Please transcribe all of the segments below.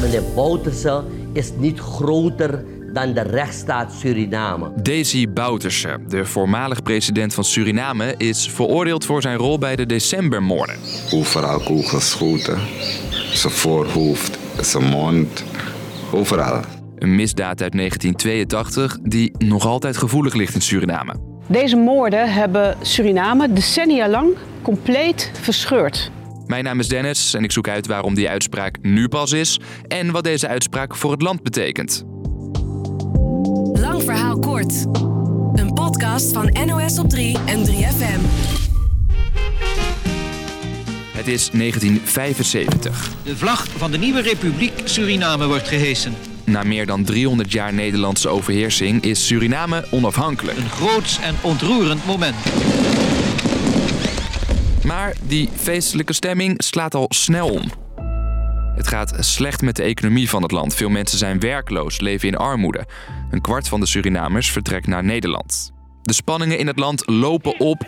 Meneer Bouterse is niet groter dan de rechtsstaat Suriname. Daisy Bouterse, de voormalig president van Suriname, is veroordeeld voor zijn rol bij de decembermoorden. Overal kogelschoten. Zijn voorhoofd, zijn mond, overal. Een misdaad uit 1982 die nog altijd gevoelig ligt in Suriname. Deze moorden hebben Suriname decennia lang compleet verscheurd. Mijn naam is Dennis en ik zoek uit waarom die uitspraak nu pas is en wat deze uitspraak voor het land betekent. Lang verhaal kort. Een podcast van NOS op 3 en 3FM. Het is 1975. De vlag van de nieuwe Republiek Suriname wordt gehesen. Na meer dan 300 jaar Nederlandse overheersing is Suriname onafhankelijk. Een groots en ontroerend moment. Maar die feestelijke stemming slaat al snel om. Het gaat slecht met de economie van het land. Veel mensen zijn werkloos, leven in armoede. Een kwart van de Surinamers vertrekt naar Nederland. De spanningen in het land lopen op.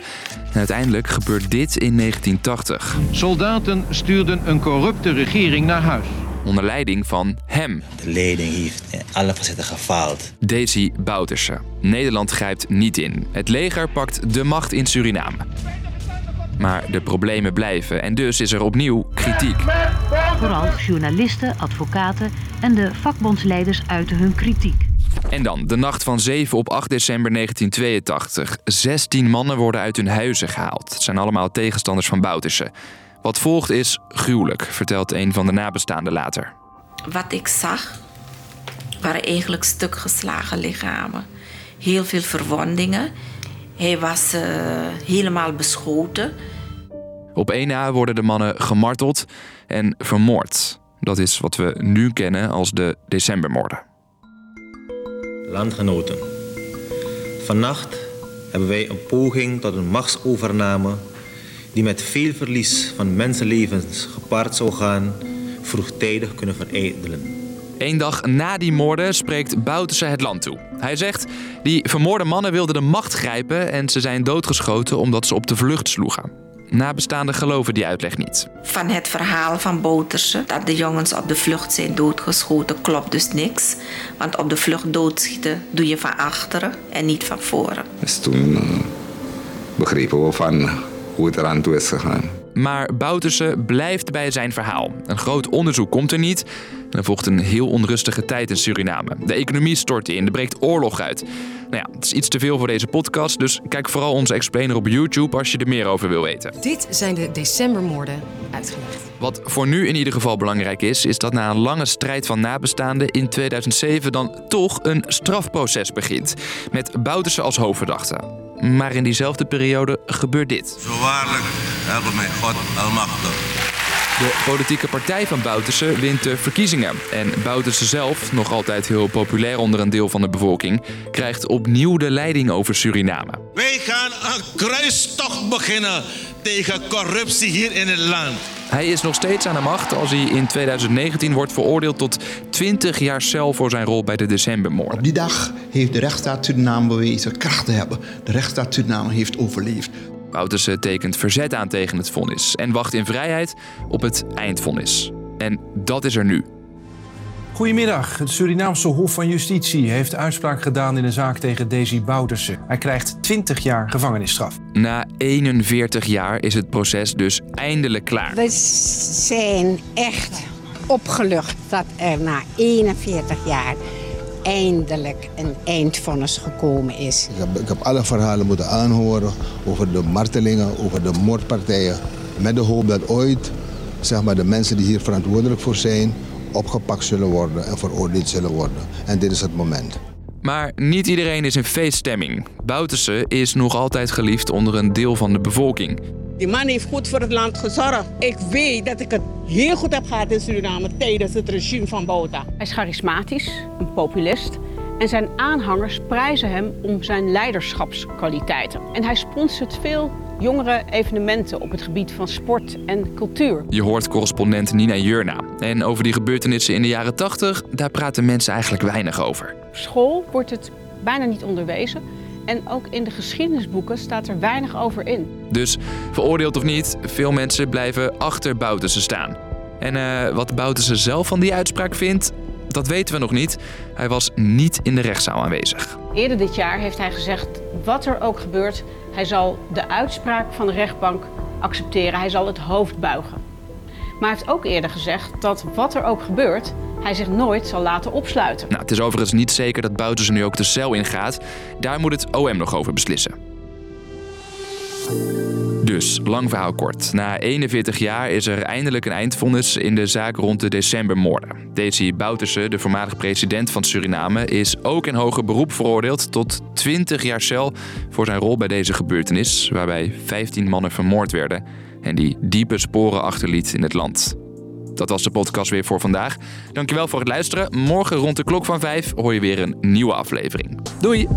En uiteindelijk gebeurt dit in 1980. Soldaten stuurden een corrupte regering naar huis. Onder leiding van hem, De leiding heeft in alle facetten gefaald. Daisy Bouterse. Nederland grijpt niet in. Het leger pakt de macht in Suriname. Maar de problemen blijven en dus is er opnieuw kritiek. Vooral journalisten, advocaten en de vakbondsleiders uiten hun kritiek. En dan, de nacht van 7 op 8 december 1982. 16 mannen worden uit hun huizen gehaald. Het zijn allemaal tegenstanders van Bouterse. Wat volgt is gruwelijk, vertelt een van de nabestaanden later. Wat ik zag, waren eigenlijk stuk geslagen lichamen. Heel veel verwondingen. Hij was eh, helemaal beschoten. Op één na worden de mannen gemarteld en vermoord. Dat is wat we nu kennen als de decembermoorden. Landgenoten. Vannacht hebben wij een poging tot een machtsovername die met veel verlies van mensenlevens gepaard zou gaan, vroegtijdig kunnen verijdelen. Eén dag na die moorden spreekt Bouterse het land toe. Hij zegt, die vermoorde mannen wilden de macht grijpen en ze zijn doodgeschoten omdat ze op de vlucht sloegen. Nabestaanden geloven die uitleg niet. Van het verhaal van Bouterse dat de jongens op de vlucht zijn doodgeschoten, klopt dus niks. Want op de vlucht doodschieten doe je van achteren en niet van voren. Dus toen eh, begrepen we van hoe het eraan toe is gegaan. Maar Bouterse blijft bij zijn verhaal. Een groot onderzoek komt er niet. En er volgt een heel onrustige tijd in Suriname. De economie stort in, er breekt oorlog uit. Nou ja, het is iets te veel voor deze podcast, dus kijk vooral onze explainer op YouTube als je er meer over wil weten. Dit zijn de decembermoorden uitgelegd. Wat voor nu in ieder geval belangrijk is, is dat na een lange strijd van nabestaanden in 2007 dan toch een strafproces begint. Met Bouterse als hoofdverdachte. Maar in diezelfde periode gebeurt dit. Zo waarlijk, help mij God almachtig. De politieke partij van Bouterse wint de verkiezingen. En Bouterse zelf, nog altijd heel populair onder een deel van de bevolking, krijgt opnieuw de leiding over Suriname. Wij gaan een kruistocht beginnen tegen corruptie hier in het land. Hij is nog steeds aan de macht als hij in 2019 wordt veroordeeld tot 20 jaar cel voor zijn rol bij de decembermoorden. Op die dag heeft de rechtsstaat Suriname bewezen kracht te hebben. De rechtsstaat Suriname heeft overleefd. Bouterse tekent verzet aan tegen het vonnis en wacht in vrijheid op het eindvonnis. En dat is er nu. Goedemiddag. Het Surinaamse Hof van Justitie heeft uitspraak gedaan in een zaak tegen Daisy Bouterse. Hij krijgt 20 jaar gevangenisstraf. Na 41 jaar is het proces dus eindelijk klaar. We zijn echt opgelucht dat er na 41 jaar eindelijk een eindvonnis gekomen is. Ik heb, ik heb alle verhalen moeten aanhoren over de martelingen, over de moordpartijen. Met de hoop dat ooit zeg maar, de mensen die hier verantwoordelijk voor zijn opgepakt zullen worden en veroordeeld zullen worden. En dit is het moment. Maar niet iedereen is in feeststemming. Bouterse is nog altijd geliefd onder een deel van de bevolking. Die man heeft goed voor het land gezorgd. Ik weet dat ik het heel goed heb gehad in Suriname tijdens het regime van Bouta. Hij is charismatisch, een populist en zijn aanhangers prijzen hem om zijn leiderschapskwaliteiten. En hij sponsort veel jongere evenementen op het gebied van sport en cultuur. Je hoort correspondent Nina Jurna. En over die gebeurtenissen in de jaren 80, daar praten mensen eigenlijk weinig over. Op school wordt het bijna niet onderwezen. En ook in de geschiedenisboeken staat er weinig over in. Dus veroordeeld of niet, veel mensen blijven achter Bouterse staan. En uh, wat Bouterse zelf van die uitspraak vindt, dat weten we nog niet. Hij was niet in de rechtszaal aanwezig. Eerder dit jaar heeft hij gezegd: wat er ook gebeurt, hij zal de uitspraak van de rechtbank accepteren. Hij zal het hoofd buigen. Maar hij heeft ook eerder gezegd dat wat er ook gebeurt, hij zich nooit zal laten opsluiten. Nou, het is overigens niet zeker dat Bouterse nu ook de cel ingaat. Daar moet het OM nog over beslissen. Dus, lang verhaal kort. Na 41 jaar is er eindelijk een eindvonnis in de zaak rond de decembermoorden. Desi Bouterse, de voormalig president van Suriname, is ook in hoger beroep veroordeeld tot 20 jaar cel voor zijn rol bij deze gebeurtenis, waarbij 15 mannen vermoord werden en die diepe sporen achterliet in het land. Dat was de podcast weer voor vandaag. Dankjewel voor het luisteren. Morgen rond de klok van 5 hoor je weer een nieuwe aflevering. Doei!